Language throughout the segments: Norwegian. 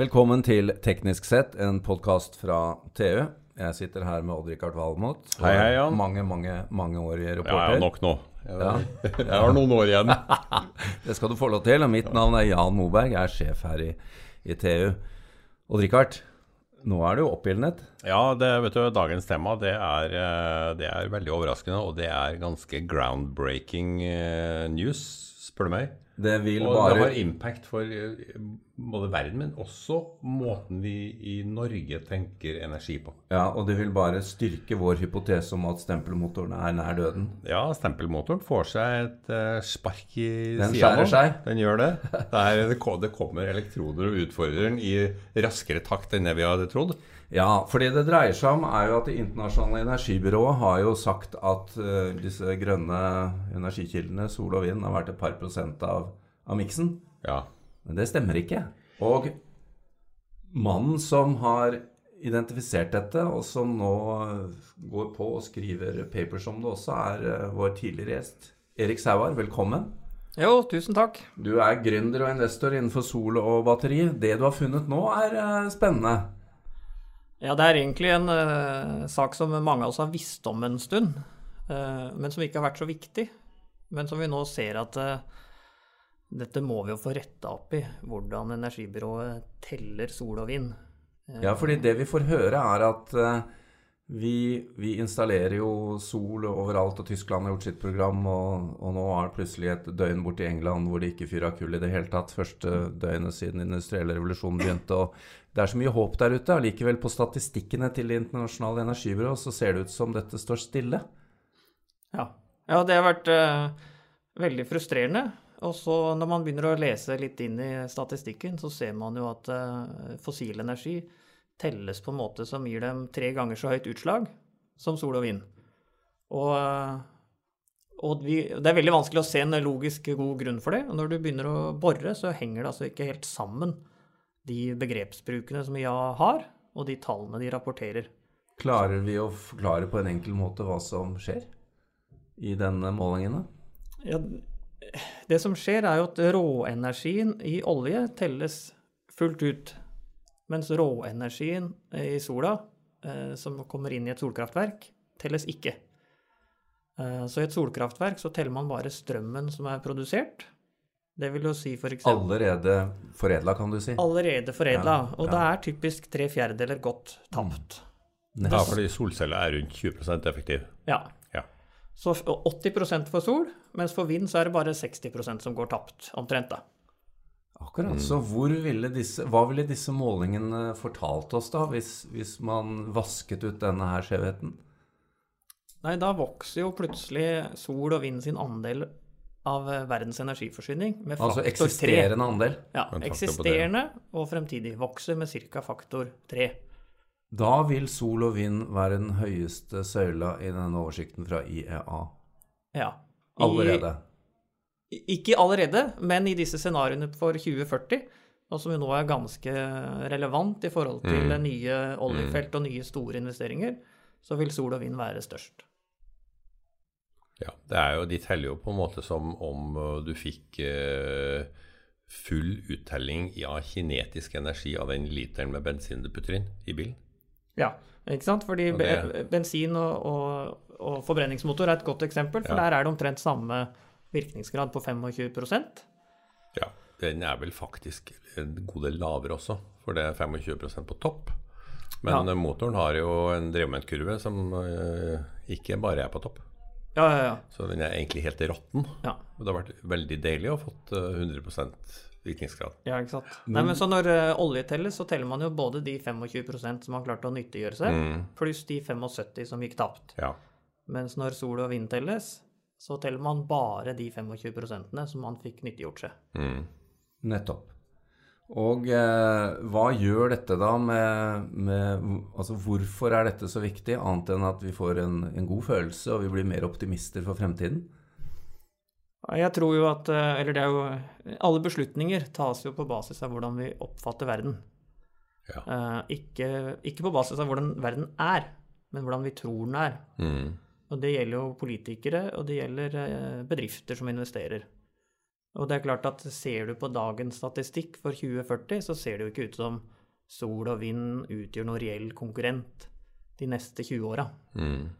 Velkommen til Teknisk sett, en podkast fra TU. Jeg sitter her med Odd-Rikard Valmot. Hei, hei, Jan. Mange, mange mange år i Ja, reporter. ja, nok nå. Jeg, jeg har noen år igjen. Det skal du få lov til. Og mitt navn er Jan Moberg. Jeg er sjef her i, i TU. Odd-Rikard, nå er du oppildnet. Ja, det, vet du, dagens tema det er, eh, det er veldig overraskende, og det er ganske groundbreaking eh, news, spør du meg. Det vil Og det har impact for eh, både verden, men også måten vi i Norge tenker energi på. Ja, og det vil bare styrke vår hypotese om at stempelmotoren er nær døden. Ja, stempelmotoren får seg et uh, spark i Den skjærer seg. Den gjør det. Det, er, det kommer elektroder og utfordrer den i raskere takt enn det vi hadde trodd. Ja, for det det dreier seg om, er jo at Det internasjonale energibyrået har jo sagt at uh, disse grønne energikildene, sol og vind, har vært et par prosent av, av miksen. Ja. Men det stemmer ikke. Og mannen som har identifisert dette, og som nå går på og skriver papers om det også, er uh, vår tidligere gjest. Erik Sauer, velkommen. Jo, tusen takk. Du er gründer og investor innenfor sol og batteri. Det du har funnet nå, er uh, spennende. Ja, det er egentlig en uh, sak som mange av oss har visst om en stund, uh, men som ikke har vært så viktig. Men som vi nå ser at uh, dette må vi jo få retta opp i, hvordan energibyrået teller sol og vind. Ja, fordi det vi får høre er at vi, vi installerer jo sol overalt, og Tyskland har gjort sitt program, og, og nå er det plutselig et døgn borti England hvor de ikke fyrer kull i det hele tatt. Første døgnet siden den industrielle revolusjonen begynte. og Det er så mye håp der ute. Allikevel, på statistikkene til Det internasjonale energibyrået så ser det ut som dette står stille. Ja, ja det har vært uh, veldig frustrerende. Og så når man begynner å lese litt inn i statistikken, så ser man jo at uh, fossil energi telles på en måte som gir dem tre ganger så høyt utslag som sol og vind. Og, eh, og vi, det er veldig vanskelig å se en logisk god grunn for det. Og når du begynner å bore, så henger det altså ikke helt sammen, de begrepsbrukene som IA har, og de tallene de rapporterer. Klarer vi å forklare på en enkel måte hva som skjer i denne målingene? Ja, det som skjer, er jo at råenergien i olje telles fullt ut. Mens råenergien i sola, eh, som kommer inn i et solkraftverk, telles ikke. Eh, så i et solkraftverk så teller man bare strømmen som er produsert. Det vil jo si for eksempel, Allerede foredla, kan du si. allerede foredla. Ja, Og ja. det er typisk tre fjerdedeler godt tapt. ja, fordi solceller er rundt 20 effektiv. Ja. Ja. Så 80% for sol, mens for vind så er det bare 60% som går tapt, omtrent. da. Akkurat. Så hvor ville disse, hva ville disse målingene fortalt oss, da, hvis, hvis man vasket ut denne her skjevheten? Nei, da vokser jo plutselig sol og vind sin andel av eh, verdens energiforsyning med Altså faktor 3. Altså eksisterende andel. Ja, eksisterende og fremtidig vokser med ca. faktor 3. Da vil sol og vind være den høyeste søyla i denne oversikten fra IEA. Ja. I- Allerede. Ikke allerede, men i disse scenarioene for 2040, og som jo nå er ganske relevant i forhold til Mm. nye oljefelt og nye store investeringer, så vil sol og vind være størst. Ja, det er jo, De teller jo på en måte som om uh, du fikk eh, full uttelling av kinetisk energi av den literen med bensin du putter inn i bilen. Ja, ikke sant? Fordi det- bensin og, og, og forbrenningsmotor er et godt eksempel, for Ja. der er det omtrent samme virkningsgrad på 25% Ja, Den er vel faktisk en god del lavere også, for det er 25% på topp. Men Ja. motoren har jo en drevmomentkurve som uh, ikke bare er på topp. Ja, ja, ja. Så den er egentlig helt råtten. ja. Og det har vært veldig deilig å ha fått uh, 100% virkningsgrad. Ja, ikke sant. Nei, men så når eh, olje telles, så teller man jo både de 25% som man klarte å nyttiggjøre seg, Mm, pluss de 75 som gikk tapt. ja. Mens når sol og vind telles, så teller man bare de 25 som man fikk nyttiggjort seg. Mm. Nettopp. Og eh, hva gjør dette da med, med Altså hvorfor er dette så viktig, annet enn at vi får en, en god følelse og vi blir mer optimister for fremtiden? Jeg tror jo at eh, Eller det er jo Alle beslutninger tas jo på basis av hvordan vi oppfatter verden. Ja. Eh, ikke, ikke på basis av hvordan verden er, men hvordan vi tror den er. Mm. Og det gjelder jo politikere, og det gjelder eh, bedrifter som investerer. Og det er klart at ser du på dagens statistikk for 2040, så ser det jo ikke ut som sol og vind utgjør noen reell konkurrent de neste 20 åra. Mm.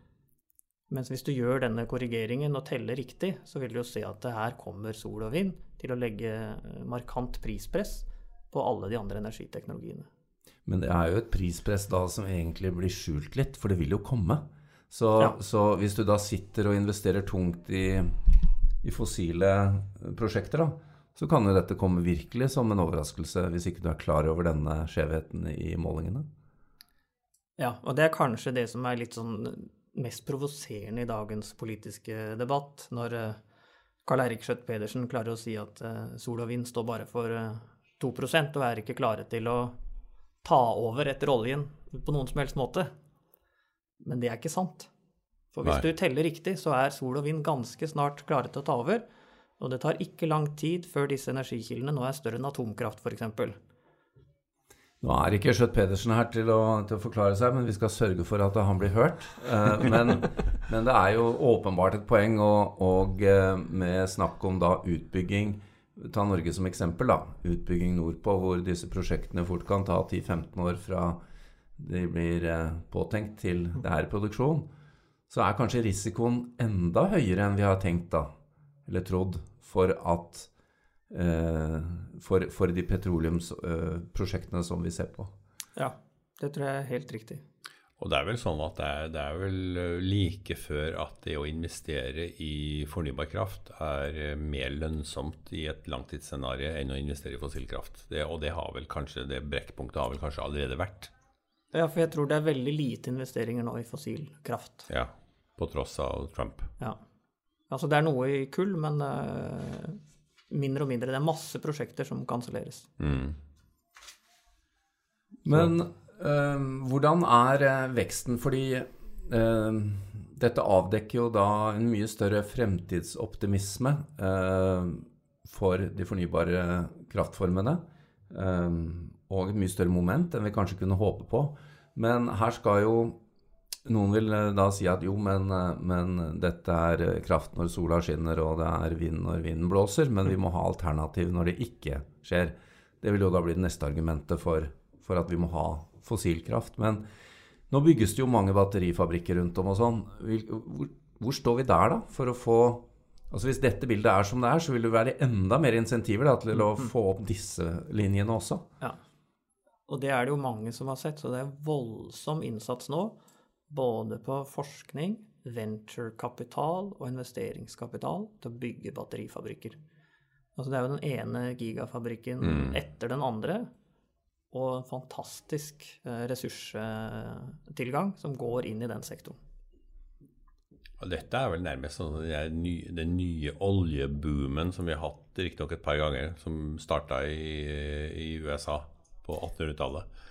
Mens hvis du gjør denne korrigeringen og teller riktig, så vil du jo se at det her kommer sol og vind til å legge eh, markant prispress på alle de andre energiteknologiene. Men det er jo et prispress da som egentlig blir skjult litt, for det vil jo komme. Så, Ja. så hvis du da sitter og investerer tungt i, i fossile prosjekter, da, så kan jo dette komme virkelig som en overraskelse hvis ikke du er klar over denne skjevheten i målingene. Ja, og det er kanskje det som er litt sånn mest provoserende i dagens politiske debatt, når eh, Karl Eirik Skjøtt Pedersen klarer å si at eh, sol og vind står bare for eh, 2 og er ikke klare til å ta over etter oljen på noen som helst måte. Men det er ikke sant. For hvis Nei. du teller riktig, så er sol og vind ganske snart klare til å ta over. Og det tar ikke lang tid før disse energikildene nå er større enn atomkraft, f.eks. Nå er ikke Skjøtt Pedersen her til å, til å forklare seg, men vi skal sørge for at han blir hørt. Eh, men, men det er jo åpenbart et poeng, og, og eh, med snakk om da utbygging Ta Norge som eksempel, da. Utbygging nordpå, hvor disse prosjektene fort kan ta 10-15 år fra de blir eh, påtenkt til det her i produksjon. Så er kanskje risikoen enda høyere enn vi har tenkt, da. Eller trodd. For at eh, for, for de petroleumsprosjektene som vi ser på. Ja, det tror jeg er helt riktig. Og det er vel sånn at det er, det er vel eh, like før at det å investere i fornybar kraft er eh, mer lønnsomt i et langtidsscenario enn å investere i fossilkraft. Det, og det har vel kanskje, det brekkpunktet har vel kanskje allerede vært. Ja, for jeg tror det er veldig lite investeringer nå i fossil kraft. Ja, på tross av Trump. Ja. Altså det er noe i kull, men uh, mindre og mindre. Det er masse prosjekter som kanselleres. Mm. Men uh, hvordan er eh, veksten? Fordi uh, dette avdekker jo da en mye større fremtidsoptimisme eh, for de fornybare kraftformene. eh, og et mye større moment enn vi kanskje kunne håpe på. Men her skal jo noen vil eh, da si at jo, men, eh, men dette er eh, kraft når sola skinner, og det er vind når vinden blåser, men vi må ha alternativ når det ikke skjer. Det vil jo da bli det neste argumentet for, for at vi må ha fossilkraft. Men nå bygges det jo mange batterifabrikker rundt om og sånn. Hvor, hvor står vi der, da? For å få Altså Hvis dette bildet er som det er, så vil det være enda mer insentiver da, til å få opp disse linjene også. Ja. Og det er det jo mange som har sett, så det er voldsom innsats nå. Både på forskning, venturekapital og investeringskapital til å bygge batterifabrikker. Altså det er jo den ene gigafabrikken etter den andre, og en fantastisk eh, ressurstilgang som går inn i den sektoren. Og dette er vel nærmest sånn den, nye, den nye oljeboomen som vi har hatt riktignok et par ganger, som starta i, i USA på 1800-tallet.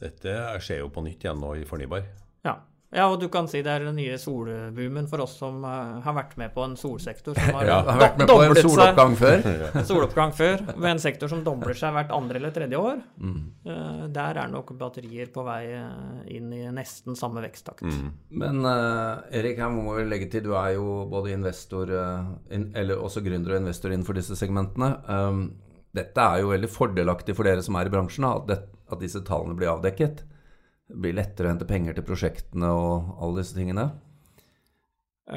Dette skjer jo på nytt igjen nå i fornybar. Ja. ja, og du kan si det er den nye solboomen for oss som eh, har vært med på en solsektor som har Ja, har vært med på en doblet seg. soloppgang før. soloppgang før, med en sektor som dobler seg hvert andre eller tredje år. Mm. Eh, Der er nok batterier på vei eh, inn i nesten samme veksttakt. Mm. Men uh, Erik, her må vi legge til, du er jo både investor, uh, in, eller også gründer og investor innenfor disse segmentene. Um, dette er jo veldig fordelaktig for dere som er i bransjen, at, det, at disse tallene blir avdekket. Det blir lettere å hente penger til prosjektene og alle disse tingene.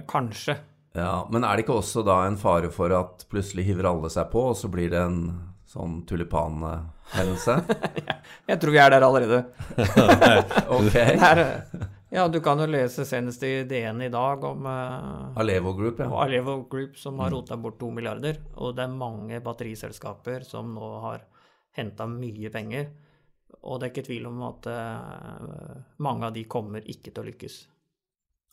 Kanskje. Ja, Men er det ikke også da en fare for at plutselig hiver alle seg på, og så blir det en sånn tulipanhendelse? Jeg tror vi er der allerede. Ok. Det er, eh, ja, du kan jo lese senest i DN i dag om uh, Alevo Group, ja. Alevo Group som har rota bort to milliarder, og det er mange batteriselskaper som nå har henta mye penger. Og det er ikke tvil om at uh, mange av de kommer ikke til å lykkes.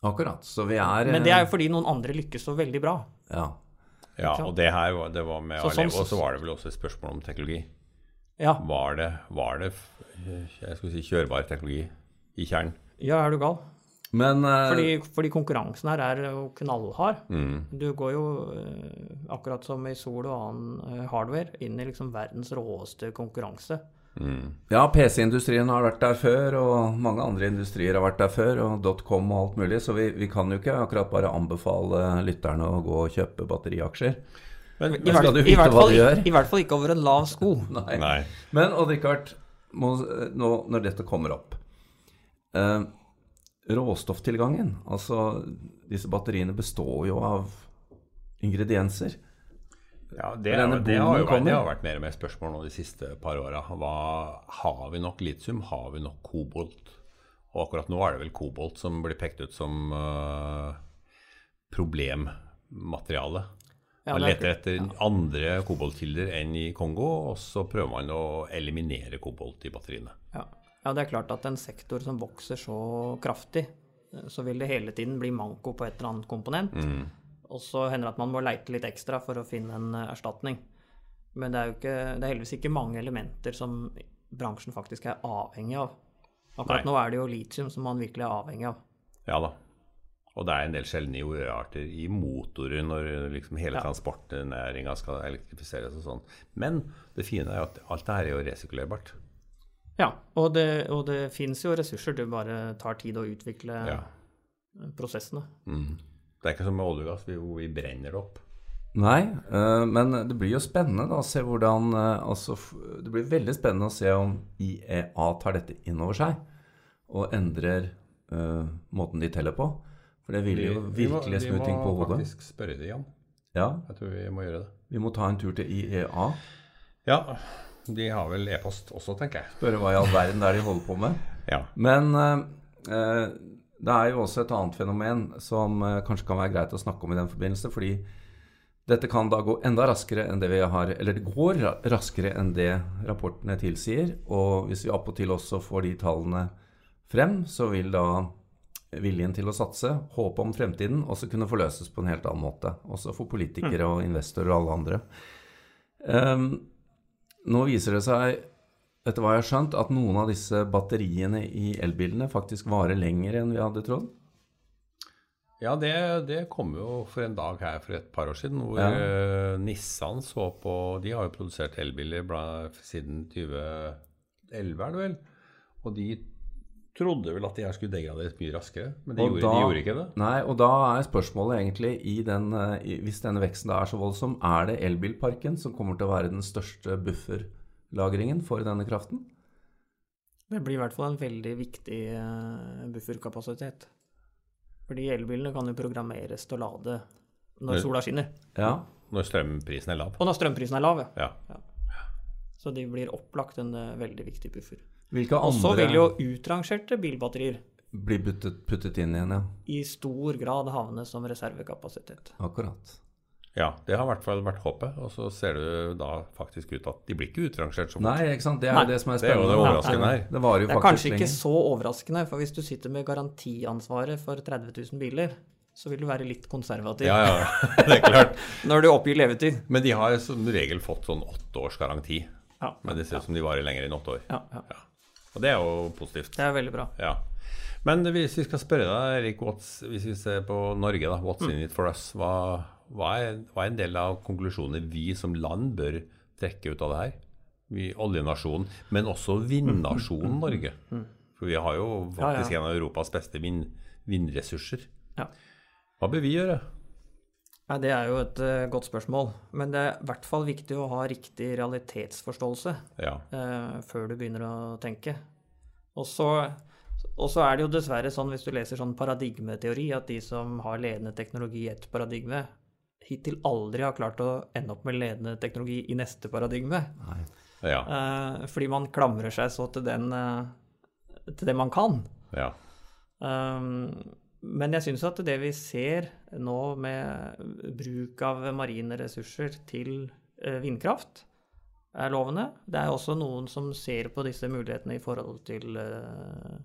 Akkurat. Så vi er Men det er eh, jo fordi noen andre lykkes så veldig bra. Ja. Ja, og det her var, det var med Så sånn- Alevo, så var det vel også et spørsmål om teknologi. Ja, Var det, var det jeg skulle si, kjørbar teknologi i kjernen? Ja er du gal? Men eh, Fordi, fordi konkurransen her er jo knallhard. Mm. Du går jo, eh, akkurat som i sol og annen eh, hardware, inn i liksom verdens råeste konkurranse. Mm. Ja, PC-industrien har vært der før, og mange andre industrier har vært der før, og dotcom og alt mulig, så vi, vi kan jo ikke akkurat bare anbefale lytterne å gå og kjøpe batteriaksjer. Men, I, Men skal du vite hvert hva fall, du gjør? I hvert fall ikke over en lav sko. Nei. nei. Men Odd-Rikard, nå når dette kommer opp eh, Råstofftilgangen, altså disse batteriene består jo av ingredienser. Ja, det, er- det, har jo vært, det har vært mer og mer spørsmål nå de siste par åra. Har vi nok litium? Har vi nok kobolt? Og akkurat nå er det vel kobolt som blir pekt ut som uh, problemmateriale. Ja, Man er leter etter andre koboltkilder enn i Kongo, og så prøver man å eliminere kobolt i batteriene. Ja. Ja, det er klart at en sektor som vokser så kraftig, eh, så vil det hele tiden bli manko på et eller annet komponent. Og så hender det at man må leite litt ekstra for å finne en eh, erstatning. Men det er jo ikke, det er heldigvis ikke mange elementer som bransjen faktisk er avhengig av. Akkurat Nei. nå er det jo litium som man virkelig er avhengig av. Ja da. Og det er en del sjeldne jordarter i motorer når liksom hele Ja. transportnæringa skal elektrifiseres og sånn. Men det fine er jo at alt det her er jo resirkulerbart. Ja, og det, og det fins jo ressurser, det bare tar tid å utvikle Ja. prosessene. Mm. Det er ikke som med olje og gass, vi, hvor vi brenner det opp. Nei, eh, men det blir jo spennende da, å se hvordan eh, altså, Det blir veldig spennende å se om IEA tar dette inn over seg og endrer uh, måten de teller på. For det vil jo virkelig snu ting på Vi må faktisk spørre det, igjen. Ja, Jeg tror vi må gjøre det. vi må ta en tur til IEA. Ja, de har vel e-post også, tenker jeg. Spørre hva i all verden det er de holder på med. Ja. Men eh, eh, det er jo også et annet fenomen som eh, kanskje kan være greit å snakke om i den forbindelse. Fordi dette kan da gå enda raskere enn det vi har Eller det går raskere enn det rapportene tilsier. Og hvis vi appåtil også får de tallene frem, så vil da viljen til å satse, håpet om fremtiden, også kunne forløses på en helt annen måte. Også for politikere og investorer og alle andre. Ehm, nå viser det seg etter hva jeg har skjønt, at noen av disse batteriene i elbilene faktisk varer lenger enn vi hadde trodd. Ja, det, det kom jo for en dag her for et par år siden, hvor Ja. eh, Nissan så på De har jo produsert elbiler siden 2011, er det vel? Og de trodde vel at de her skulle degraderes mye raskere, men de, gjorde, da- de gjorde ikke det. Nei, og da er spørsmålet egentlig i den, eh, i, Hvis denne veksten da er så voldsom, er det elbilparken som kommer til å være den største bufferlagringen for denne kraften? Det blir i hvert fall en veldig viktig eh, bufferkapasitet. Fordi elbilene kan jo programmeres til å lade når sola skinner. Ja. Når strømprisen er lav. Og når strømprisen er lav, ja. Ja. Så de blir opplagt en eh, veldig viktig buffer. Hvilke Og så vil jo utrangerte bilbatterier bli puttet, puttet inn igjen, ja. i stor grad havne som reservekapasitet. Akkurat. ja, det har i hvert fall vært håpet. Og så ser det da faktisk ut at de blir ikke utrangert så fort. Nei, ikke sant. Det er Nei. jo det som er spennende. Det er jo det overraskende her. Det varer jo Det er kanskje ikke så overraskende, for hvis du sitter med garantiansvaret for 30 000 biler, så vil du være litt konservativ Ja, ja, det er klart. når du oppgir levetid. Men de har som regel fått sånn åtte års garanti. Ja, Men det ser ut som de varer lenger enn åtte år. ja, ja. Og det er jo positivt. Det er veldig bra. Ja. Men hvis vi skal spørre deg, Erik, Watts hvis vi ser på Norge, da, what's in it for us? Hva, hva, er, hva er en del av konklusjonene vi som land bør trekke ut av det her? Vi oljenasjonen, men også vindnasjonen Norge. For vi har jo Ja, faktisk ja. en av Europas beste vind, vindressurser. Ja. Hva bør vi gjøre? Nei, det er jo et uh, godt spørsmål. Men det er i hvert fall viktig å ha riktig realitetsforståelse Ja. uh, før du begynner å tenke. Og så, og så er det jo dessverre sånn, hvis du leser sånn paradigmeteori, at de som har ledende teknologi i ett paradigme, hittil aldri har klart å ende opp med ledende teknologi i neste paradigme. Ja. Uh, fordi man klamrer seg så til, den, til det man kan. ja. Um, men jeg syns at det vi ser nå med bruk av marine ressurser til eh, vindkraft, er lovende. Det er også noen som ser på disse mulighetene i forhold til eh,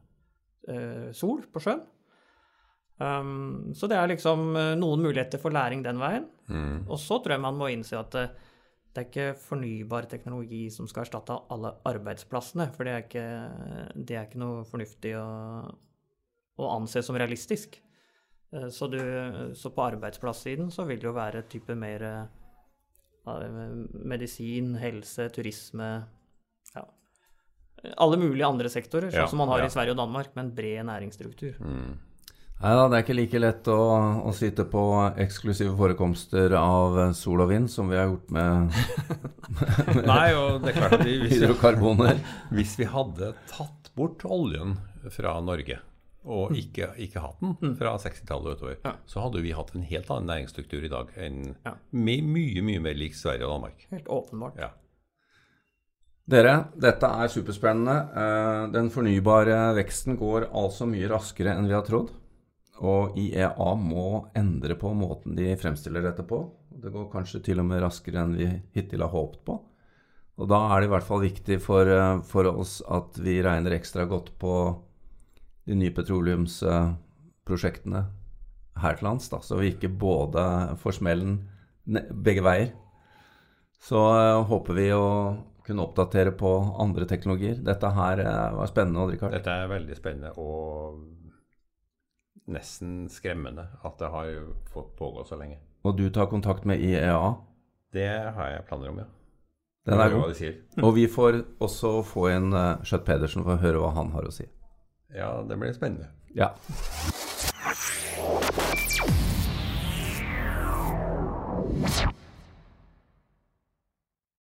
eh, sol på sjøen. Um, så det er liksom noen muligheter for læring den veien. Mm. Og så tror jeg man må innse at det, det er ikke fornybar teknologi som skal erstatte alle arbeidsplassene, for det er ikke, det er ikke noe fornuftig å, å anse som realistisk. Eh, Så, du, så på arbeidsplasssiden så vil det jo være type mer eh, medisin, helse, turisme ja. Alle mulige andre sektorer, sånn Ja, som man har ja. i Sverige og Danmark, med en bred næringsstruktur. Mm. Nei da, det er ikke like lett å, å sitte på eksklusive forekomster av sol og vind som vi har gjort med Nei, og det er klart at vi, hvis, hydrokarboner. hvis vi hadde tatt bort oljen fra Norge, og ikke, ikke hatt den fra 60-tallet og utover, Ja. så hadde vi hatt en helt annen næringsstruktur i dag enn Ja. med mye, mye mer lik Sverige og Danmark. Helt åpenbart. Ja. Dere, dette er superspennende. Eh, Den fornybare veksten går altså mye raskere enn vi har trodd. Og IEA må endre på måten de fremstiller dette på. Det går kanskje til og med raskere enn vi hittil har håpet på. Og da er det i hvert fall viktig for, eh, for oss at vi regner ekstra godt på de nye petroleumsprosjektene her til lands, da, så vi ikke både får smellen begge veier. Så eh, håper vi å kunne oppdatere på andre teknologier. Dette her eh, var spennende, Odd Rikard. Dette er veldig spennende og nesten skremmende at det har fått pågå så lenge. Og du tar kontakt med IEA. Det har jeg planer om, ja. Den er god. Og vi får også få inn uh, Skjøtt Pedersen for å høre hva han har å si. Ja, det blir spennende. Ja. Yeah.